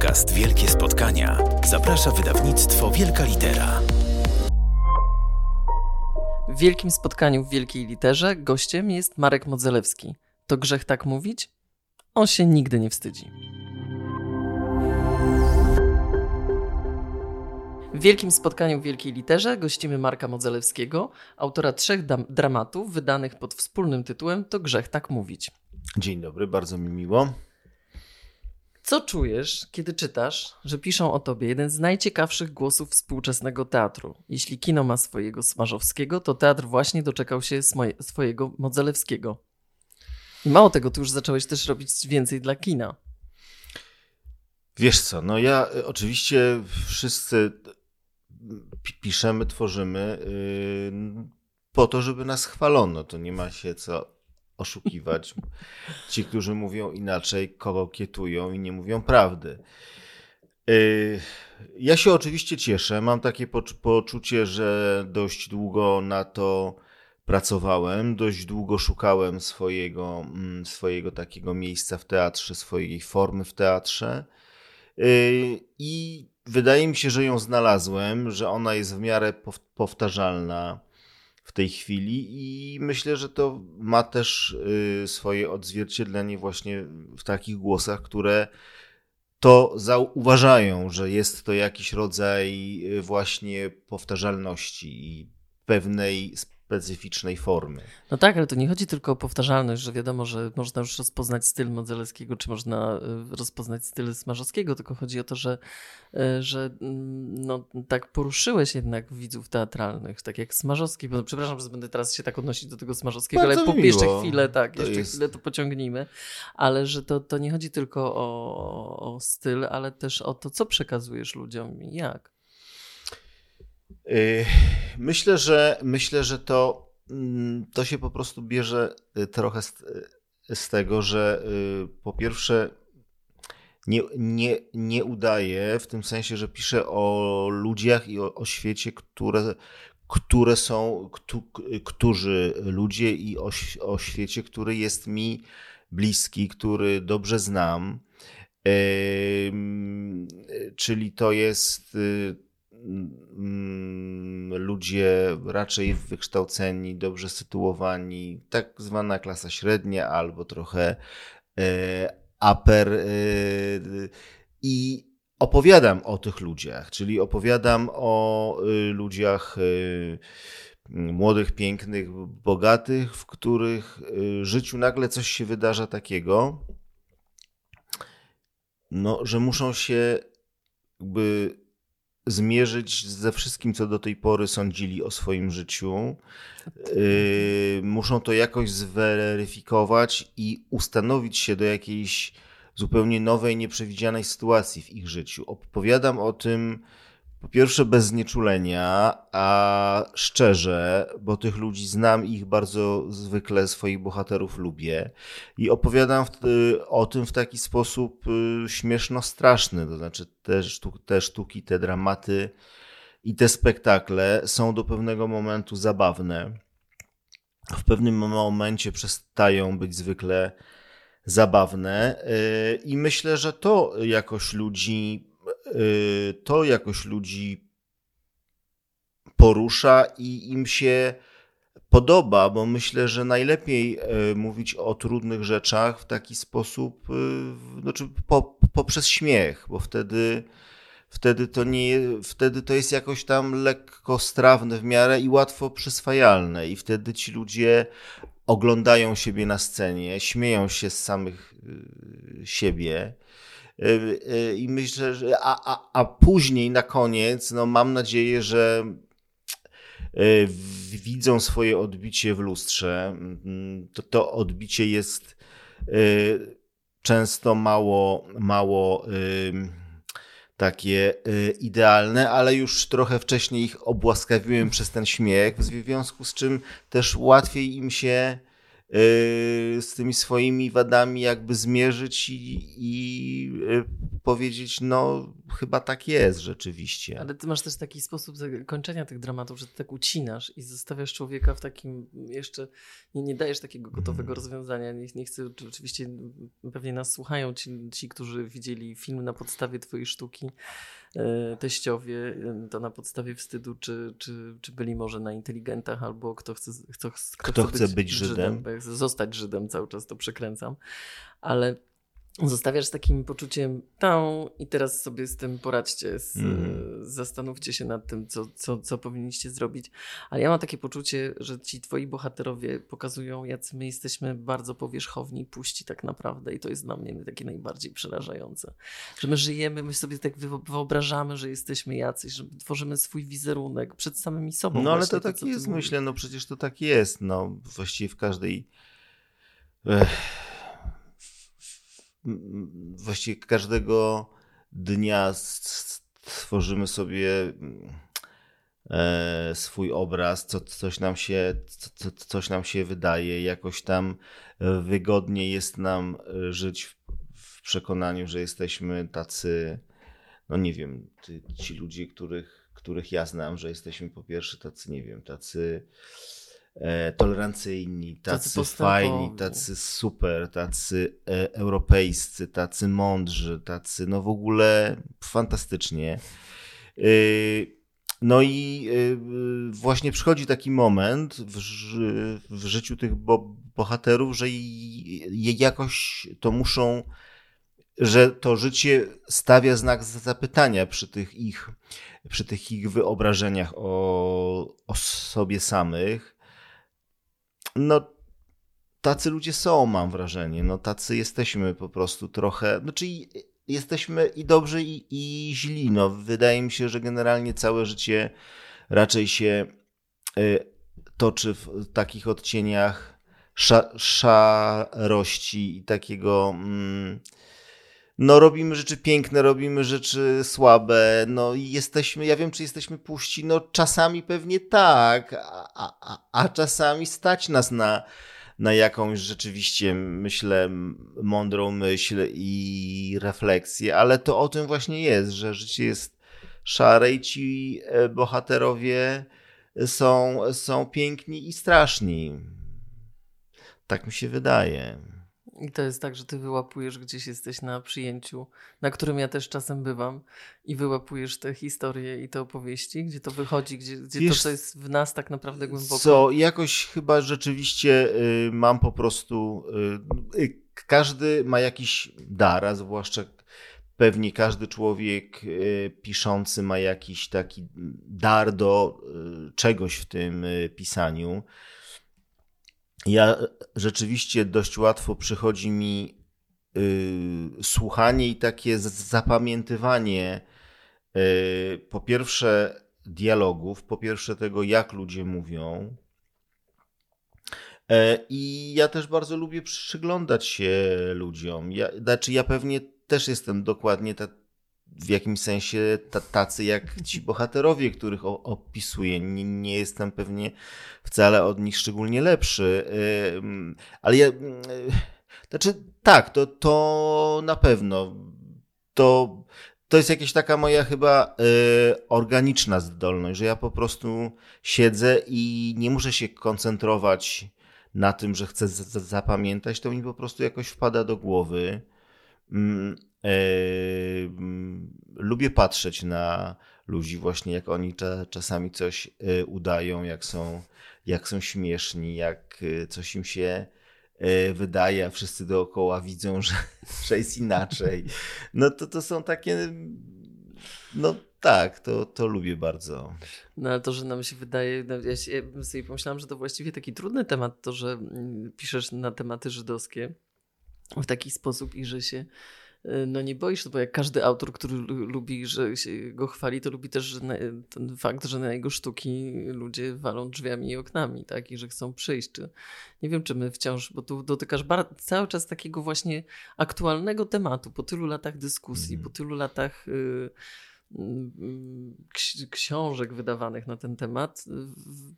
podcast Wielkie Spotkania zaprasza wydawnictwo Wielka Litera. W wielkim spotkaniu w wielkiej literze gościem jest Marek Modzelewski. To grzech tak mówić? On się nigdy nie wstydzi. W wielkim spotkaniu w wielkiej literze gościmy Marka Modzelewskiego, autora trzech dramatów wydanych pod wspólnym tytułem To grzech tak mówić. Dzień dobry, bardzo mi miło. Co czujesz, kiedy czytasz, że piszą o tobie jeden z najciekawszych głosów współczesnego teatru? Jeśli kino ma swojego Smarzowskiego, to teatr właśnie doczekał się swojego Modzelewskiego. I mało tego, ty już zacząłeś też robić więcej dla kina. Wiesz co, no ja y, oczywiście wszyscy piszemy, tworzymy yy, po to, żeby nas chwalono. To nie ma się co oszukiwać. Ci, którzy mówią inaczej, kokietują i nie mówią prawdy. Y, ja się oczywiście cieszę. Mam takie poczucie, że dość długo na to pracowałem, dość długo szukałem swojego, mm, swojego takiego miejsca w teatrze, swojej formy w teatrze. Y, I wydaje mi się, że ją znalazłem, że ona jest w miarę powtarzalna w tej chwili i myślę, że to ma też y, swoje odzwierciedlenie właśnie w takich głosach, które to zauważają, że jest to jakiś rodzaj y, właśnie powtarzalności i pewnej specyficznej formy. No tak, ale to nie chodzi tylko o powtarzalność, że wiadomo, że można już rozpoznać styl Modzelewskiego, czy można y, rozpoznać styl Smarzowskiego, tylko chodzi o to, że, y, że mm, no, tak poruszyłeś jednak widzów teatralnych, tak jak Smarzowski, bo przepraszam, że będę teraz się tak odnosić do tego Smarzowskiego, Bardzo ale po, jeszcze chwilę, tak, to jeszcze jest... chwilę to pociągnijmy, ale że to, to nie chodzi tylko o, o styl, ale też o to, co przekazujesz ludziom i jak. Y, myślę, że myślę, że to, mm, to się po prostu bierze y, trochę z, y, z tego, że po pierwsze nie, nie, nie udaje, w tym sensie, że piszę o ludziach i o, o świecie, które, które są, którzy ludzie i o, o świecie, który jest mi bliski, który dobrze znam. Czyli to jest Mm, ludzie raczej wykształceni, dobrze sytuowani, tak zwana klasa średnia albo trochę e, upper e, i opowiadam o tych ludziach, czyli opowiadam o e, ludziach młodych, pięknych, bogatych, w których życiu nagle coś się wydarza takiego, no, że muszą się jakby zmierzyć ze wszystkim, co do tej pory sądzili o swoim życiu. Yy, muszą to jakoś zweryfikować i ustanowić się do jakiejś zupełnie nowej, nieprzewidzianej sytuacji w ich życiu. Opowiadam o tym po pierwsze bez znieczulenia, a szczerze, bo tych ludzi znam i ich bardzo zwykle swoich bohaterów lubię i opowiadam w, o tym w taki sposób y, śmieszno-straszny, to znaczy te, te sztuki, te dramaty i te spektakle są do pewnego momentu zabawne. W pewnym momencie przestają być zwykle zabawne y, i myślę, że to jakoś ludzi Y, to jakoś ludzi porusza i im się podoba, bo myślę, że najlepiej y, mówić o trudnych rzeczach w taki sposób, y, znaczy po, poprzez śmiech, bo wtedy, wtedy, to nie, wtedy to jest jakoś tam lekko strawne w miarę i łatwo przyswajalne i wtedy ci ludzie oglądają siebie na scenie, śmieją się z samych siebie Y, y, I myślę, że a, a, a później na koniec, no mam nadzieję, że y, widzą swoje odbicie w lustrze. Mm, to, to odbicie jest często mało, mało takie idealne, ale już trochę wcześniej ich obłaskawiłem przez ten śmiech, w związku z czym też łatwiej im się Y, z tymi swoimi wadami jakby zmierzyć i, i y, powiedzieć, no chyba tak jest rzeczywiście. Ale ty masz też taki sposób kończenia tych dramatów, że ty tak ucinasz i zostawiasz człowieka w takim jeszcze, nie, nie dajesz takiego gotowego mm. rozwiązania. Nie, nie chcę, oczywiście pewnie nas słuchają ci, ci, którzy widzieli film na podstawie twojej sztuki, teściowie, e, to na podstawie wstydu, czy, czy, czy byli może na inteligentach, albo kto chce, kto, kto, kto chce być, być Żydem. Żydem. Zostać Żydem, cały czas to przekręcam. Ale zostawiasz z takim poczuciem tą i teraz sobie z tym poradźcie, z, mm. zastanówcie się nad tym, co, co, co powinniście zrobić. Ale ja mam takie poczucie, że ci twoi bohaterowie pokazują, jacy my jesteśmy bardzo powierzchowni, puści tak naprawdę i to jest dla mnie takie najbardziej przerażające. Że my żyjemy, my sobie tak wyobrażamy, że jesteśmy jacyś, że tworzymy swój wizerunek przed samymi sobą. No ale to tak jest, myślę, no przecież to tak jest, no właściwie w każdej... Ech właściwie każdego dnia stworzymy sobie e, swój obraz, co, coś, nam się, co, coś nam się wydaje, jakoś tam wygodnie jest nam e, żyć w, w przekonaniu, że jesteśmy tacy, no nie wiem, ci ludzie, których, których ja znam, że jesteśmy po pierwsze tacy, nie wiem, tacy tolerancyjni, tacy, tacy fajni, tacy super, tacy e, europejscy, tacy mądrzy, tacy no w ogóle fantastycznie. E, no i e, właśnie przychodzi taki moment w, w życiu tych bo, bohaterów, że jakoś to muszą, że to życie stawia znak zapytania przy tych ich, przy tych ich wyobrażeniach o, o sobie samych no tacy ludzie są, mam wrażenie. No tacy jesteśmy po prostu trochę, znaczy jesteśmy i dobrzy i, i źli. No wydaje mi się, że generalnie całe życie raczej się y, toczy w takich odcieniach szarości i takiego mm, no robimy rzeczy piękne, robimy rzeczy słabe, no i jesteśmy, ja wiem, czy jesteśmy puści, no czasami pewnie tak, a, a, a czasami stać nas na, na jakąś rzeczywiście, myślę, mądrą myśl i refleksję, ale to o tym właśnie jest, że życie jest szare i ci e, bohaterowie są, są piękni i straszni. Tak mi się wydaje. I to jest tak, że ty wyłapujesz gdzieś jesteś na przyjęciu, na którym ja też czasem bywam i wyłapujesz te historie i te opowieści, gdzie to wychodzi, gdzie, gdzie Wiesz, to, to jest w nas tak naprawdę głęboko. Co, jakoś chyba rzeczywiście y, mam po prostu, y, y, każdy ma jakiś dar, a zwłaszcza pewnie każdy człowiek y, piszący ma jakiś taki dar do y, czegoś w tym pisaniu ja rzeczywiście dość łatwo przychodzi mi y, słuchanie i takie zapamiętywanie y, po pierwsze dialogów, po pierwsze tego, jak ludzie mówią. E, I ja też bardzo lubię przyglądać się ludziom. Ja, znaczy, ja pewnie też jestem dokładnie tak w jakimś sensie tacy jak ci bohaterowie, których opisuję. Nie, nie, jestem pewnie wcale od nich szczególnie lepszy, ale ja. Znaczy, tak, to, to na pewno. To, to jest jakaś taka moja chyba y, organiczna zdolność, że ja po prostu siedzę i nie muszę się koncentrować na tym, że chcę zapamiętać, to mi po prostu jakoś wpada do głowy. Mm, lubię patrzeć na ludzi właśnie, jak oni czasami coś e, udają, jak są, jak są śmieszni, jak e, coś im się e, wydaje, a wszyscy dookoła widzą, że, że jest inaczej. No to to są takie, no tak, to, to lubię bardzo. No ale to, że nam się wydaje, no, ja, się, ja sobie pomyślałam, że to właściwie taki trudny temat, to, że mm, piszesz na tematy żydowskie w taki sposób i że się Y, no nie boisz, bo jak każdy autor, który lubi, że się go chwali, to lubi też ten fakt, że na jego sztuki ludzie walą drzwiami i oknami, tak, i że chcą przyjść. Czy, nie wiem, czy my wciąż, bo tu dotykasz cały czas takiego właśnie aktualnego tematu, po tylu latach dyskusji, mm. po tylu latach y, książek wydawanych na ten temat,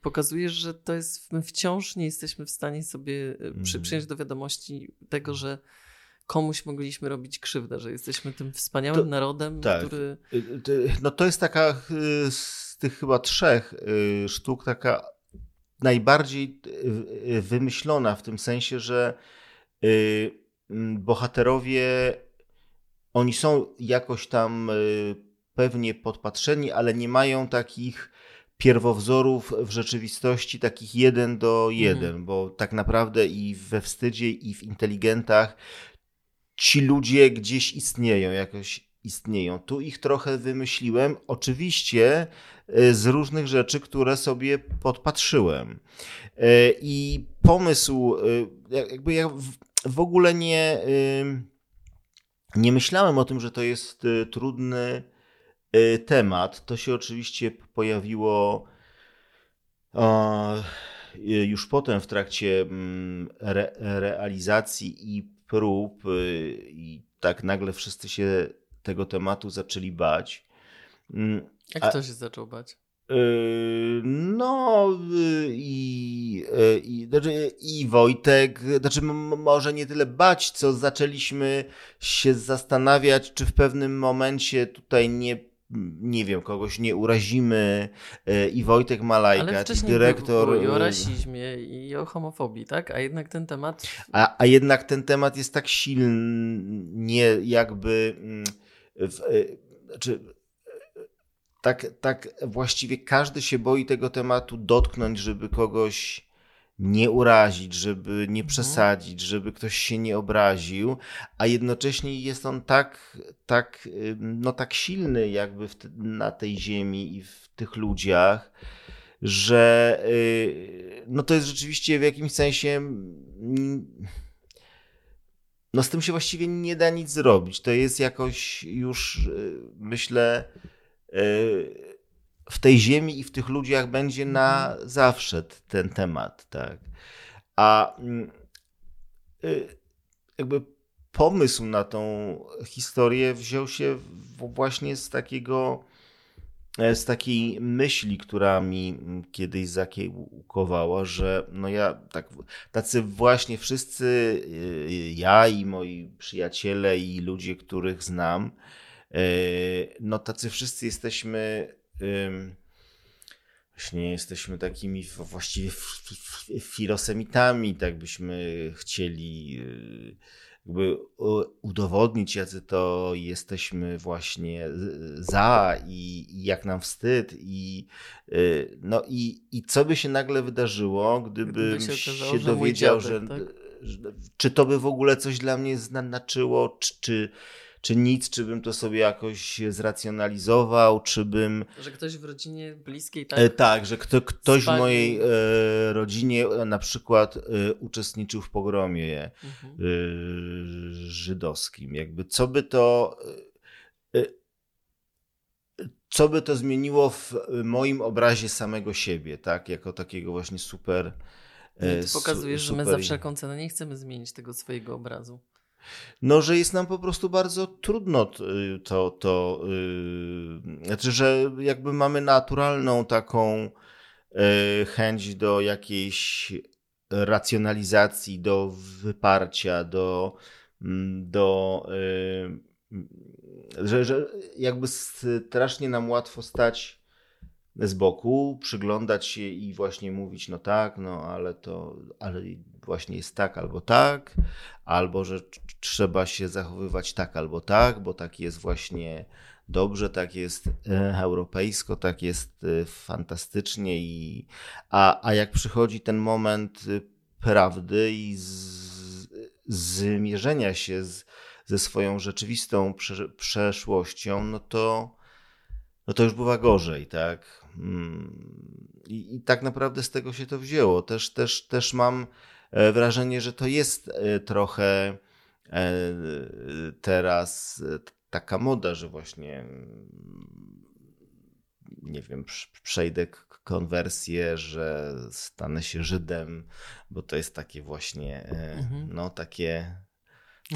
pokazujesz, że to jest, my wciąż nie jesteśmy w stanie sobie przy, mhm. przyjąć do wiadomości tego, że komuś mogliśmy robić krzywdę, że jesteśmy tym wspaniałym To- narodem, tak. który... Y, y, No to jest taka y, z tych chyba trzech sztuk taka najbardziej wymyślona w tym sensie, że bohaterowie oni są jakoś tam pewnie podpatrzeni, ale nie mają takich pierwowzorów w rzeczywistości, takich jeden do jeden, bo tak naprawdę i we wstydzie, i w inteligentach ci ludzie gdzieś istnieją, jakoś istnieją. Tu ich trochę wymyśliłem, oczywiście y, z różnych rzeczy, które sobie podpatrzyłem. Y, I pomysł, jak- jakby ja w- ogóle nie, nie myślałem o tym, że to jest trudny temat. To się oczywiście pojawiło y, już potem w trakcie mm, re, realizacji i prób y, i tak nagle wszyscy się tego tematu zaczęli bać. Mm, Jak A- ktoś się zaczął bać? No i, i, znaczy, i Wojtek, znaczy może nie tyle bać, co zaczęliśmy się zastanawiać, czy w pewnym momencie tutaj nie, nie wiem, kogoś nie urazimy. Yy, I Wojtek Malajka, wcześniej dyrektor. było i o yy, rasizmie, i o homofobii, tak? A jednak ten temat... A, a jednak ten temat jest tak silnie jakby mm, w, y, znaczy, tak, tak właściwie każdy się boi tego tematu dotknąć, żeby kogoś nie urazić, żeby nie przesadzić, żeby ktoś się nie obraził, a jednocześnie jest on tak, tak, no tak silny jakby te, na tej ziemi i w tych ludziach, że y, no to jest rzeczywiście w jakimś sensie mm, no z tym się właściwie nie da nic zrobić. To jest jakoś już y, myślę y, w tej ziemi i w tych ludziach będzie na zawsze ten temat, tak. A mm, y, jakby pomysł na tą historię wziął się właśnie z takiego e, z takiej myśli, która mi mm, kiedyś zakiełkowała, że no ja tak, tacy właśnie wszyscy, y, ja i moi przyjaciele i ludzie, których znam, y, no tacy wszyscy jesteśmy właśnie jesteśmy takimi właściwie filosemitami, tak byśmy chcieli y, jakby udowodnić, jacy to jesteśmy właśnie z- za i, i jak nam wstyd i y, no i, i co by się nagle wydarzyło, gdybym Gdyby się, się że dowiedział, dziadek, że, tak? że czy to by w ogóle coś dla mnie znaczyło, czy, czy, czy nic, czy bym to sobie jakoś zracjonalizował, czy bym Że ktoś w rodzinie bliskiej, tak, tak? tak że kto, ktoś w Spalił. mojej e, rodzinie e, na przykład e, uczestniczył w pogromie Mhm. y, żydowskim. Jakby co by to. Co by to zmieniło w moim obrazie samego siebie, tak? Jako takiego właśnie super. E, ty su- pokazujesz, że my super- za wszelką cenę nie chcemy zmienić tego swojego obrazu. No, że jest nam po prostu bardzo trudno t- to, to yy, znaczy, że jakby mamy naturalną taką yy, chęć do jakiejś racjonalizacji, do wyparcia, do, mm, do że, że jakby strasznie nam łatwo stać z boku, przyglądać się i właśnie mówić, no tak, no ale to, ale właśnie jest tak albo tak, albo że tr- trzeba się zachowywać tak albo tak, bo tak jest właśnie dobrze, tak jest e, europejsko, tak jest e, fantastycznie i a, a jak przychodzi ten moment e, prawdy i z, zmierzenia się z, ze swoją rzeczywistą prze, przeszłością, no to no to już bywa gorzej, tak? Mm, I, I tak naprawdę z tego się to wzięło. Też, też, też mam wrażenie, że to jest e, trochę e, teraz e, taka moda, że właśnie mm, nie wiem, prz- przejdę konwersję, że stanę się Żydem, bo to jest takie właśnie, e, Mhm. no takie,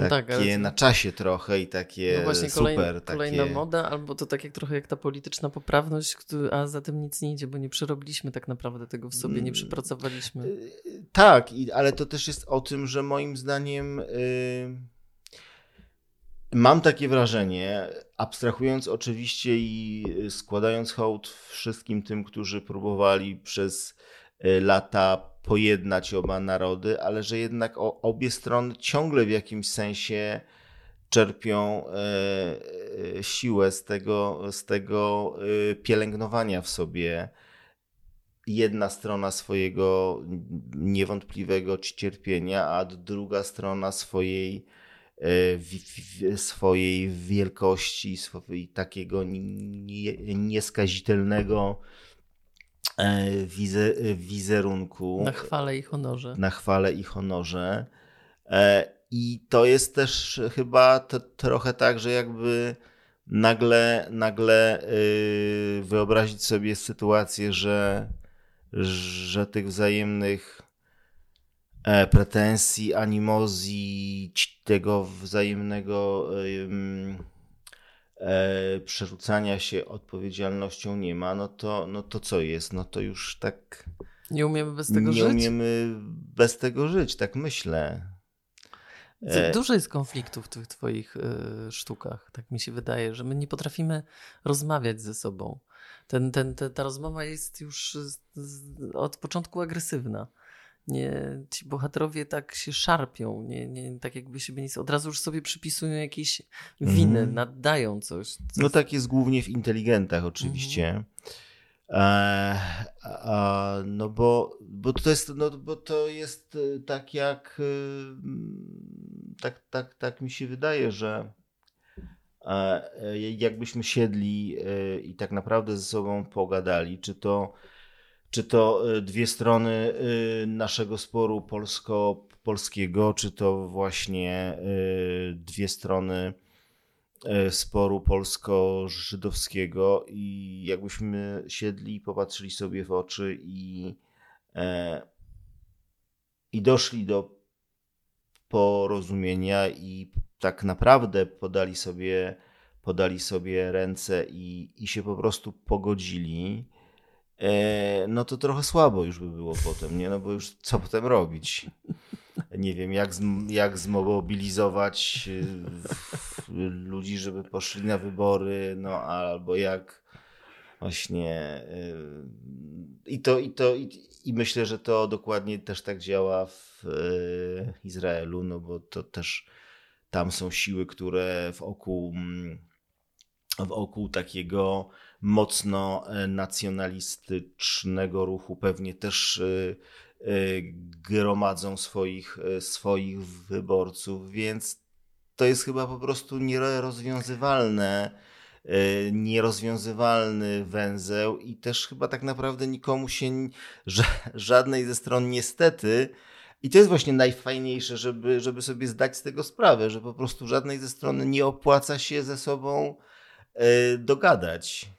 takie tak, ale- na czasie trochę i takie No właśnie super. kolejna, kolejna takie... moda, albo to tak jak trochę jak ta polityczna poprawność, a za tym nic nie idzie, bo nie przerobiliśmy tak naprawdę tego w sobie, nie Mm. przepracowaliśmy. Y, Tak, ale to też jest o tym, że moim zdaniem y, Mam takie wrażenie, abstrahując oczywiście i składając hołd wszystkim tym, którzy próbowali przez lata pojednać oba narody, ale że jednak obie strony ciągle w jakimś sensie czerpią e, e, siłę z tego, z tego pielęgnowania w sobie. Jedna strona swojego niewątpliwego cierpienia, a druga strona swojej E, swojej wielkości, swojej takiego nieskazitelnego e, wizerunku. Na chwale i honorze. Na chwale i honorze. E, I to jest też chyba to, trochę tak, że jakby nagle, nagle wyobrazić sobie sytuację, że, że tych wzajemnych E, pretensji, animozji, tego wzajemnego e, przerzucania się odpowiedzialnością nie ma, no to, no to co jest? No to już tak. Nie umiemy bez tego nie żyć? Nie umiemy bez tego żyć, tak myślę. E, dużo jest konfliktów w tych twoich y, sztukach, tak mi się wydaje, że my nie potrafimy rozmawiać ze sobą. Ten, ten, te, ta rozmowa jest już z, z, od początku agresywna nie, ci bohaterowie tak się szarpią, nie, nie, tak jakby siebie nic, od razu już sobie przypisują jakieś winy, mm. naddają coś. coś. No tak jest głównie w inteligentach oczywiście. Mm. E, a, no bo, bo to jest, no bo to jest e, tak jak e, tak, tak, tak mi się wydaje, że e, jakbyśmy siedli i tak naprawdę ze sobą pogadali, czy to czy to y, dwie strony y, naszego sporu polsko-polskiego, czy to właśnie y, dwie strony sporu polsko-żydowskiego i jakbyśmy siedli popatrzyli sobie w oczy i, e, i doszli do porozumienia i tak naprawdę podali sobie, podali sobie ręce i, i się po prostu pogodzili, E, no to trochę słabo już by było potem, nie? No bo już co potem robić? Nie wiem, jak, jak zmobilizować e, ludzi, żeby poszli na wybory, no albo jak właśnie e, i to, i to, i, i myślę, że to dokładnie też tak działa w Izraelu, no bo to też tam są siły, które wokół, wokół takiego mocno e, nacjonalistycznego ruchu pewnie też e, e, gromadzą swoich, swoich wyborców, więc to jest chyba po prostu nierozwiązywalne, nierozwiązywalny węzeł i też chyba tak naprawdę nikomu się, żadnej ze stron niestety, i to jest właśnie najfajniejsze, żeby, żeby sobie zdać z tego sprawę, że po prostu żadnej ze stron nie opłaca się ze sobą dogadać.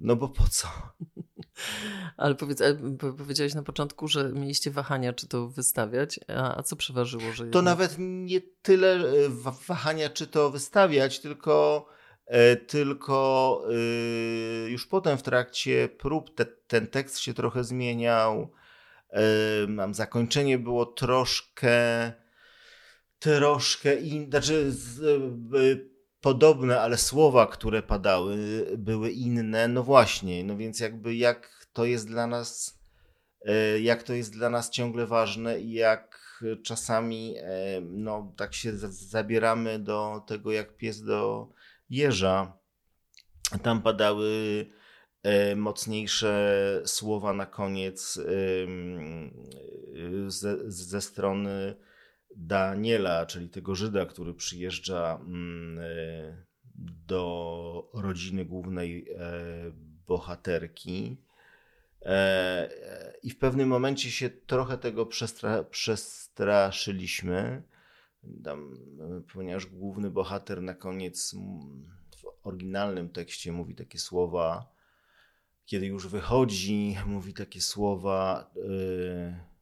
No bo po co? Ale powiedz, e, powiedziałeś na początku, że mieliście wahania, czy to wystawiać, a, a co przeważyło? Że to jednak... nawet nie tyle e, wahania, czy to wystawiać, tylko, e, tylko już potem w trakcie prób te, ten tekst się trochę zmieniał. Mam zakończenie było troszkę troszkę in, znaczy podobne, ale słowa, które padały, były inne. No właśnie, no więc jakby jak to jest dla nas, e, jak to jest dla nas ciągle ważne i jak czasami e, no, tak się zabieramy do tego, jak pies do jeża. Tam padały e, mocniejsze słowa na koniec ze, ze strony Daniela, czyli tego Żyda, który przyjeżdża mm, e, do rodziny głównej e, bohaterki. E, I w pewnym momencie się trochę tego przestra przestraszyliśmy, Tam, ponieważ główny bohater na koniec w oryginalnym tekście mówi takie słowa, kiedy już wychodzi, mówi takie słowa. Yy,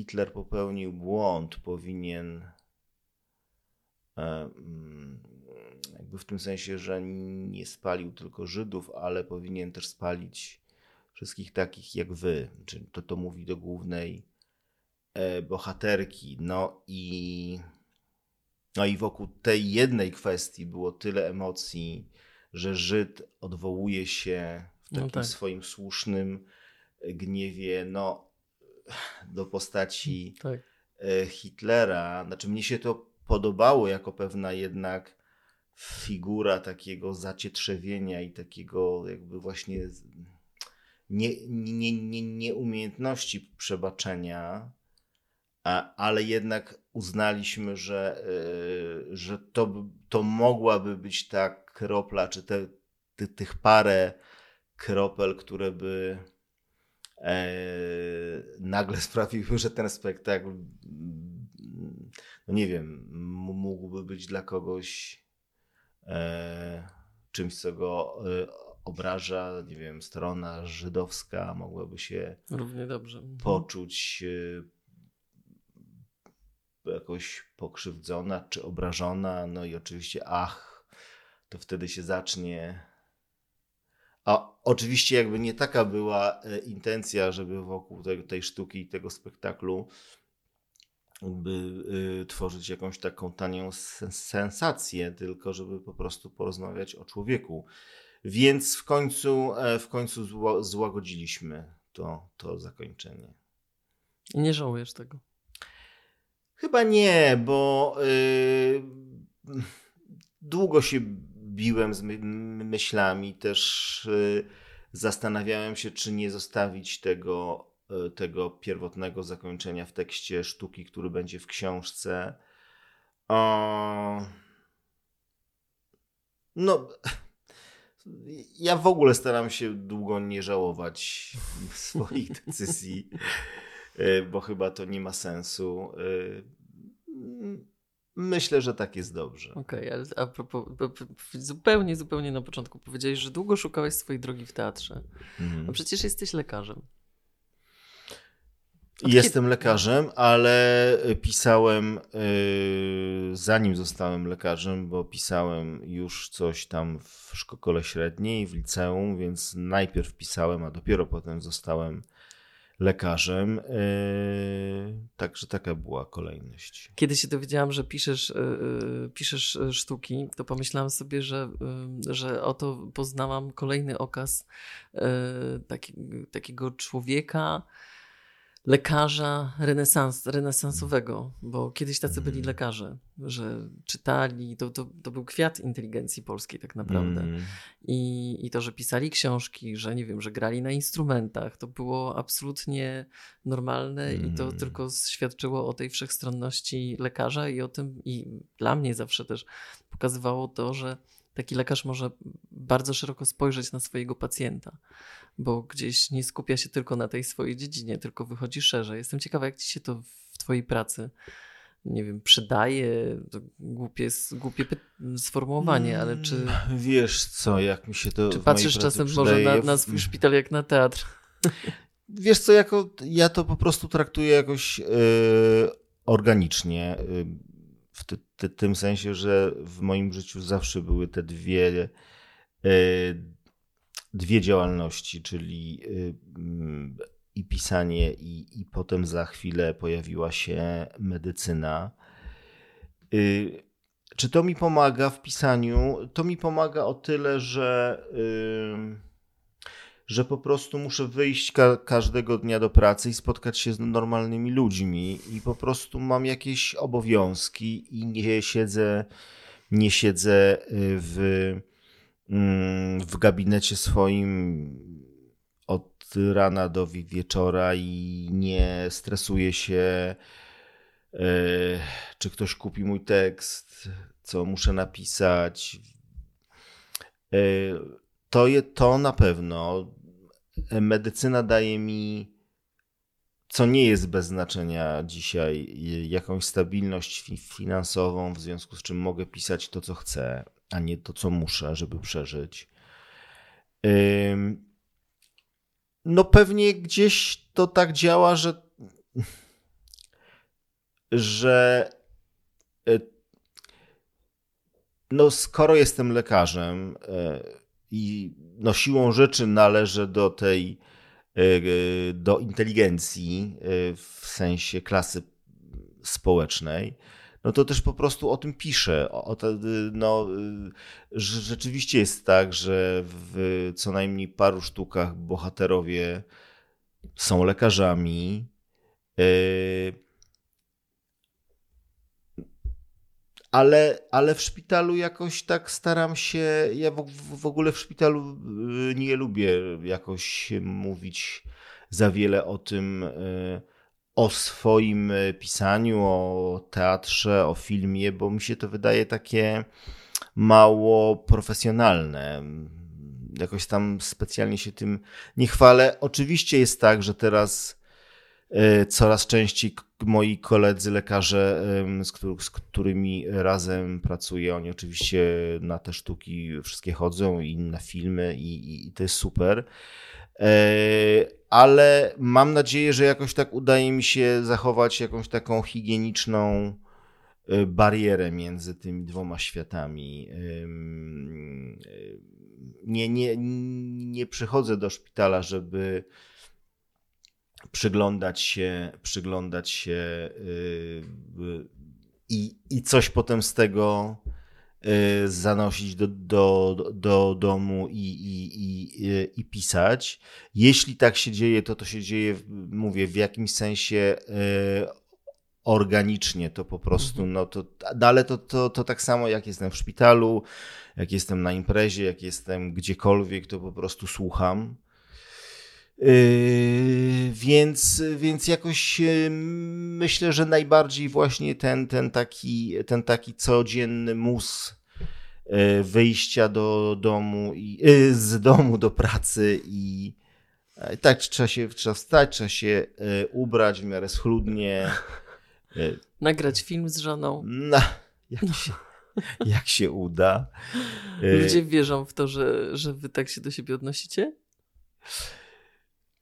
Hitler popełnił błąd, powinien e, mm, jakby w tym sensie, że nie spalił tylko Żydów, ale powinien też spalić wszystkich takich jak wy. Czyli to to mówi do głównej e, bohaterki. No i No i wokół tej jednej kwestii było tyle emocji, że Żyd odwołuje się w takim no tak. swoim słusznym gniewie no, do postaci tak. E, Hitlera. Znaczy, mnie się to podobało jako pewna jednak figura takiego zacietrzewienia i takiego jakby właśnie nie, nie, nie, nieumiejętności przebaczenia, ale jednak uznaliśmy, że, e, że to, to mogłaby być ta kropla, czy te, te, tych parę kropel, które by nagle sprawiły, że ten spektakl, no nie wiem, mógłby być dla kogoś e, czymś, co go e, obraża, nie wiem, strona żydowska mogłaby się równie dobrze mhm. poczuć e, jakoś pokrzywdzona czy obrażona, no i oczywiście ach, to wtedy się zacznie a oczywiście jakby nie taka była e, intencja, żeby wokół tej, tej sztuki i tego spektaklu by y, tworzyć jakąś taką tanią sensację, tylko żeby po prostu porozmawiać o człowieku. Więc w końcu, e, w końcu złagodziliśmy to, to zakończenie. I nie żałujesz tego? Chyba nie, bo yy, długo się biłem z my myślami, też yy, zastanawiałem się, czy nie zostawić tego, yy, tego pierwotnego zakończenia w tekście sztuki, który będzie w książce. O... No ja w ogóle staram się długo nie żałować swoich decyzji, e, bo chyba to nie ma sensu. Myślę, że tak jest dobrze. Okej, okay, ale a propos, zupełnie, zupełnie na początku powiedziałeś, że długo szukałeś swojej drogi w teatrze. Mhm. A przecież jesteś lekarzem. Jestem lekarzem, ale pisałem yy, zanim zostałem lekarzem, bo pisałem już coś tam w szkole średniej, w liceum, więc najpierw pisałem, a dopiero potem zostałem lekarzem. Yy, także taka była kolejność. Kiedy się dowiedziałam, że piszesz, yy, piszesz sztuki, to pomyślałam sobie, że, yy, że oto poznałam kolejny okaz yy, taki, takiego człowieka, lekarza renesans, renesansowego, bo kiedyś tacy byli mm. lekarze, że czytali, to, to, to był kwiat inteligencji polskiej tak naprawdę. Mm. I, I to, że pisali książki, że nie wiem, że grali na instrumentach, to było absolutnie normalne mm. i to mm. tylko świadczyło o tej wszechstronności lekarza i o tym, i dla mnie zawsze też pokazywało to, że taki lekarz może bardzo szeroko spojrzeć na swojego pacjenta, bo gdzieś nie skupia się tylko na tej swojej dziedzinie, tylko wychodzi szerzej. Jestem ciekawa, jak ci się to w twojej pracy, nie wiem, przydaje. To głupie, głupie sformułowanie, ale czy. Mm, wiesz co, jak mi się to. Czy patrzysz czasem może na, na swój szpital jak na teatr? Wiesz co, jako, ja to po prostu traktuję jakoś yy, organicznie. Yy, w ty, ty, tym sensie, że w moim życiu zawsze były te dwie, e, dwie działalności, czyli e, i pisanie, i, i potem za chwilę pojawiła się medycyna. E, czy to mi pomaga w pisaniu? To mi pomaga o tyle, że że po prostu muszę wyjść ka każdego dnia do pracy i spotkać się z normalnymi ludźmi i po prostu mam jakieś obowiązki i nie siedzę, nie siedzę y, w, mm, w gabinecie swoim od rana do wieczora i nie stresuję się, y, czy ktoś kupi mój tekst, co muszę napisać. Y, to, je, to na pewno medycyna daje mi, co nie jest bez znaczenia dzisiaj, jakąś stabilność finansową, w związku z czym mogę pisać to, co chcę, a nie to, co muszę, żeby przeżyć. No pewnie gdzieś to tak działa, że że e, no skoro jestem lekarzem, e, i no, siłą rzeczy należy do tej e, do inteligencji e, w sensie klasy społecznej, no to też po prostu o tym piszę. O, te, no, rzeczywiście jest tak, że w co najmniej paru sztukach bohaterowie są lekarzami. Ale, ale w szpitalu jakoś tak staram się. Ja w, w ogóle w szpitalu nie lubię jakoś mówić za wiele o tym o swoim e, pisaniu, o teatrze, o filmie, bo mi się to wydaje takie mało profesjonalne. Jakoś tam specjalnie się tym nie chwalę. Oczywiście jest tak, że teraz coraz częściej moi koledzy lekarze, z, którymi razem pracuję, oni oczywiście na te sztuki wszystkie chodzą i na filmy i, i to jest super. E, ale mam nadzieję, że jakoś tak udaje mi się zachować jakąś taką higieniczną e, barierę między tymi dwoma światami. Nie, nie, nie przychodzę do szpitala, żeby przyglądać się, przyglądać się y, i, i coś potem z tego Y, zanosić do, do, do domu i, i, i, i pisać. Jeśli tak się dzieje, to to się dzieje, mówię, w jakimś sensie y, organicznie, to po prostu, mhm. no to, no ale to, to, to tak samo jak jestem w szpitalu, jak jestem na imprezie, jak jestem gdziekolwiek, to po prostu słucham. Yy, więc, więc jakoś yy, myślę, że najbardziej właśnie ten, ten, taki, ten taki codzienny mus yy, wyjścia do domu i z domu do pracy i tak trzeba się trzeba wstać, trzeba się ubrać w miarę schludnie. Nagrać film z żoną. No, jak się, jak się uda. Ludzie wierzą w to, że, że wy tak się do siebie odnosicie?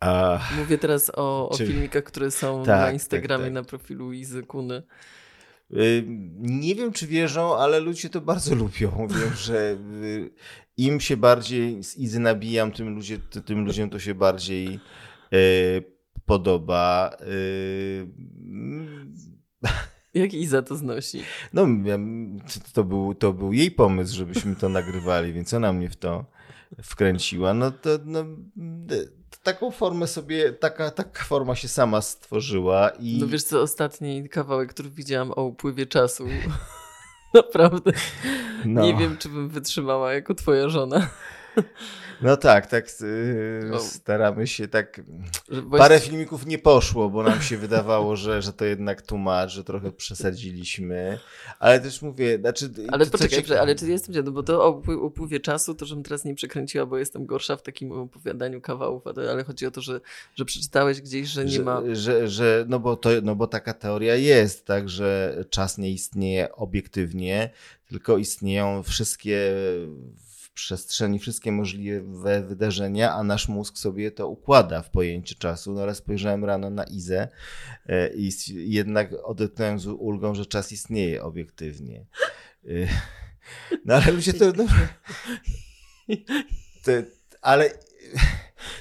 A... Mówię teraz o, o Czy... filmikach, które są tak, na Instagramie, tak, tak. na profilu Izy Kuny. Y, nie wiem, czy wierzą, ale ludzie to bardzo lubią. Wiem, że y, im się bardziej z Izy nabijam, tym, ludzie, tym ludziom to się bardziej y, podoba. Jak Iza to znosi? No, to był, to był jej pomysł, żebyśmy to nagrywali, więc ona mnie w to wkręciła. No to no, taką formę sobie, taka, taka forma się sama stworzyła. I... No wiesz co, ostatni kawałek, który widziałam o upływie czasu, naprawdę no. nie wiem, czy bym wytrzymała jako twoja żona. No tak, tak yy, staramy się tak. Parę filmików nie poszło, bo nam się wydawało, że, że to jednak tłumacz, że trochę przesadziliśmy. Ale też mówię, znaczy. Ale poczekaj, ciekawe... ale czy jestem no bo to o upływie czasu, to żebym teraz nie przekręciła, bo jestem gorsza w takim opowiadaniu kawałów, ale chodzi o to, że, że przeczytałeś gdzieś, że nie że, ma. Że, że, no, bo to, no bo taka teoria jest, tak, że czas nie istnieje obiektywnie, tylko istnieją wszystkie przestrzeni wszystkie możliwe wydarzenia, a nasz mózg sobie to układa w pojęcie czasu. No ale spojrzałem rano na Izę e, i jednak odetchnąłem z ulgą, że czas istnieje obiektywnie. E, no ale ludzie to... No, to ale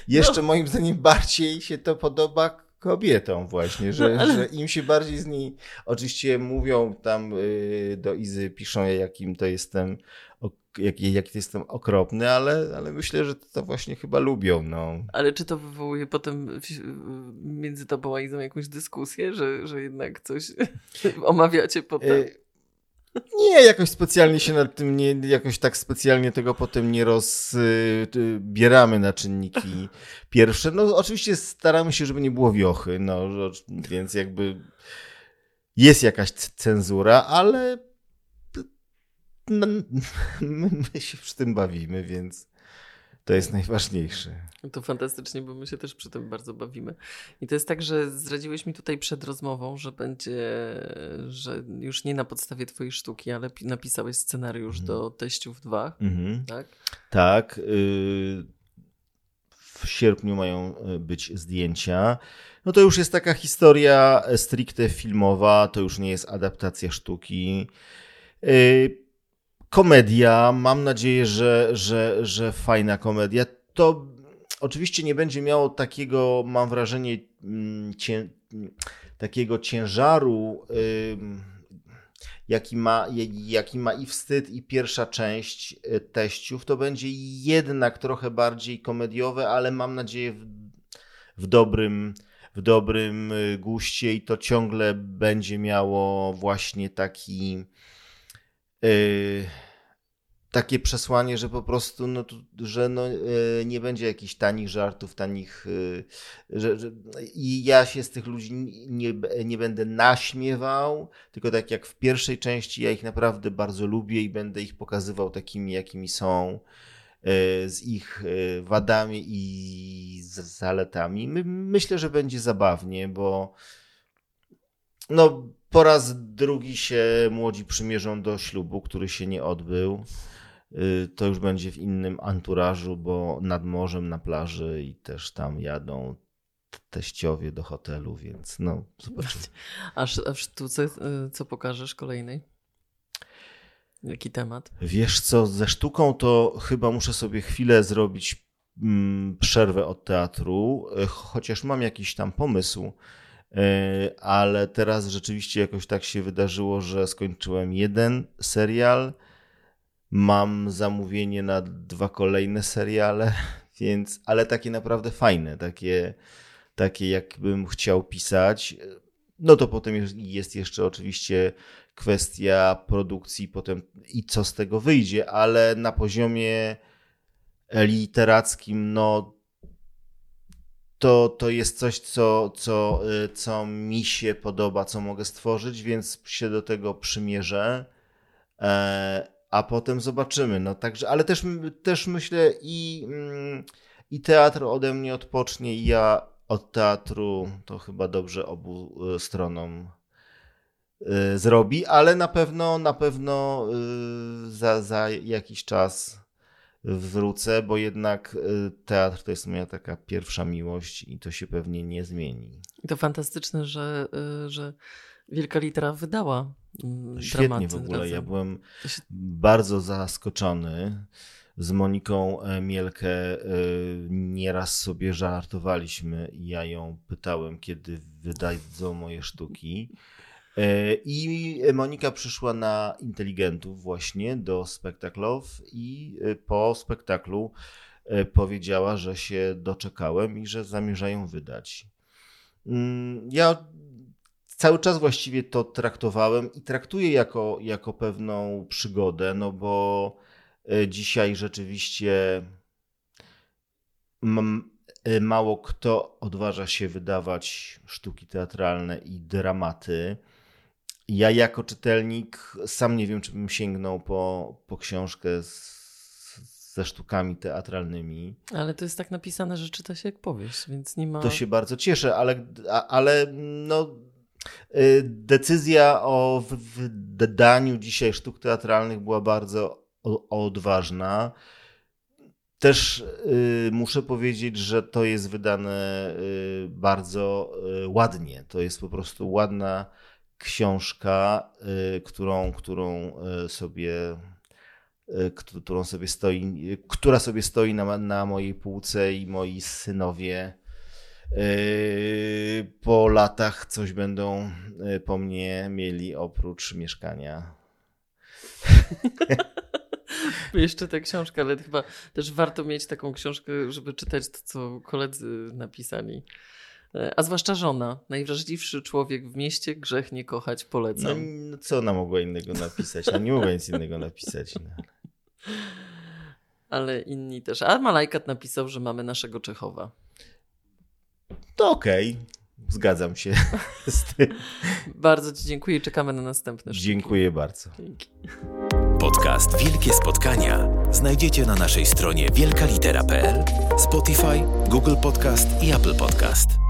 jeszcze no. moim zdaniem bardziej się to podoba kobietom właśnie, że, no, ale... że im się bardziej z niej, oczywiście mówią tam y, do Izy, piszą jakim to jestem jak, jak jestem okropny, ale, ale myślę, że to właśnie chyba lubią. No. Ale czy to wywołuje potem między tobą a Izą jakąś dyskusję, że, że jednak coś omawiacie potem? E, nie, jakoś specjalnie się nad tym nie, jakoś tak specjalnie tego potem nie rozbieramy na czynniki pierwsze. No oczywiście staramy się, żeby nie było wiochy, no więc jakby jest jakaś cenzura, ale no, my się przy tym bawimy, więc to jest najważniejsze. To fantastycznie, bo my się też przy tym bardzo bawimy. I to jest tak, że zdradziłeś mi tutaj przed rozmową, że będzie, że już nie na podstawie twojej sztuki, ale napisałeś scenariusz mhm. do Teściów 2, mhm. tak? Tak. Y, w sierpniu mają y, być zdjęcia. No to już jest taka historia stricte filmowa, to już nie jest adaptacja sztuki. Y, komedia, mam nadzieję, że, że, że fajna komedia. To oczywiście nie będzie miało takiego, mam wrażenie, mm, cię, takiego ciężaru. jaki ma, jaki ma i wstyd, i pierwsza część e, teściów, to będzie jednak trochę bardziej komediowe, ale mam nadzieję w, w dobrym w dobrym e, guście i to ciągle będzie miało właśnie taki takie przesłanie, że po prostu, no, że no, e, nie będzie jakichś tanich żartów, tanich. E, że, że, I ja się z tych ludzi nie, nie będę naśmiewał, tylko tak jak w pierwszej części, ja ich naprawdę bardzo lubię i będę ich pokazywał takimi, jakimi są, z ich wadami i zaletami. Myślę, że będzie zabawnie, bo no, po raz drugi się młodzi przymierzą do ślubu, który się nie odbył. Y, to już będzie w innym anturażu, bo nad morzem na plaży i też tam jadą teściowie do hotelu, więc no zobaczymy. A, a w sztuce y, co pokażesz kolejnej? Jaki temat? Wiesz co, ze sztuką to chyba muszę sobie chwilę zrobić mm, przerwę od teatru, y, chociaż mam jakiś tam pomysł, ale teraz rzeczywiście jakoś tak się wydarzyło, że skończyłem jeden serial, Mam zamówienie na dwa kolejne seriale, więc, ale takie naprawdę fajne, takie, takie jakbym chciał pisać. No to potem jest jeszcze oczywiście kwestia produkcji potem i co z tego wyjdzie, ale na poziomie literackim, no to, to jest coś, co, co, co mi się podoba, co mogę stworzyć, więc się do tego przymierzę. E, a potem zobaczymy. No także, ale też, też myślę i, mm, i teatr ode mnie odpocznie i ja od teatru to chyba dobrze obu y, stronom y, zrobi, ale na pewno na pewno y, za, za jakiś czas wrócę, bo jednak teatr to jest moja taka pierwsza miłość i to się pewnie nie zmieni. I to fantastyczne, że, że Wielka Litera wydała mm, Świetnie w ogóle. Razem. Ja byłem bardzo zaskoczony. Z Moniką e, Mielkę e, nieraz sobie żartowaliśmy i ja ją pytałem, kiedy wydadzą moje sztuki. E, I Monika przyszła na inteligentów właśnie do spektaklów i po spektaklu powiedziała, że się doczekałem i że zamierzają wydać. Mm, ja cały czas właściwie to traktowałem i traktuję jako, jako pewną przygodę, no bo e, dzisiaj rzeczywiście e, mało kto odważa się wydawać sztuki teatralne i dramaty. Ja jako czytelnik sam nie wiem, czy bym sięgnął po, po książkę z, ze sztukami teatralnymi. Ale to jest tak napisane, że czyta się jak powieść, więc nie ma. To się bardzo cieszę, ale, ale no, Y, decyzja o wydaniu dzisiaj sztuk teatralnych była bardzo odważna. Też y, muszę powiedzieć, że to jest wydane y, bardzo ładnie. To jest po prostu ładna książka, którą, którą sobie którą sobie stoi, która sobie stoi na, na mojej półce i moi synowie po latach coś będą po mnie mieli oprócz mieszkania. Jeszcze tę książkę, ale chyba też warto mieć taką książkę, żeby czytać to, co koledzy napisali. A zwłaszcza żona. Najwrażliwszy człowiek w mieście, grzech nie kochać, polecam. No, no co ona mogła innego napisać? No, nie mogła nic innego napisać. No. Ale inni też. A Malajkat napisał, że mamy naszego Czechowa to okej. Okay. Zgadzam się z tym. Bardzo Ci dziękuję i czekamy na następne sztuki. Dziękuję bardzo. Dzięki. Podcast Wielkie Spotkania znajdziecie na naszej stronie wielkalitera.pl, Spotify, Google Podcast i Apple Podcast.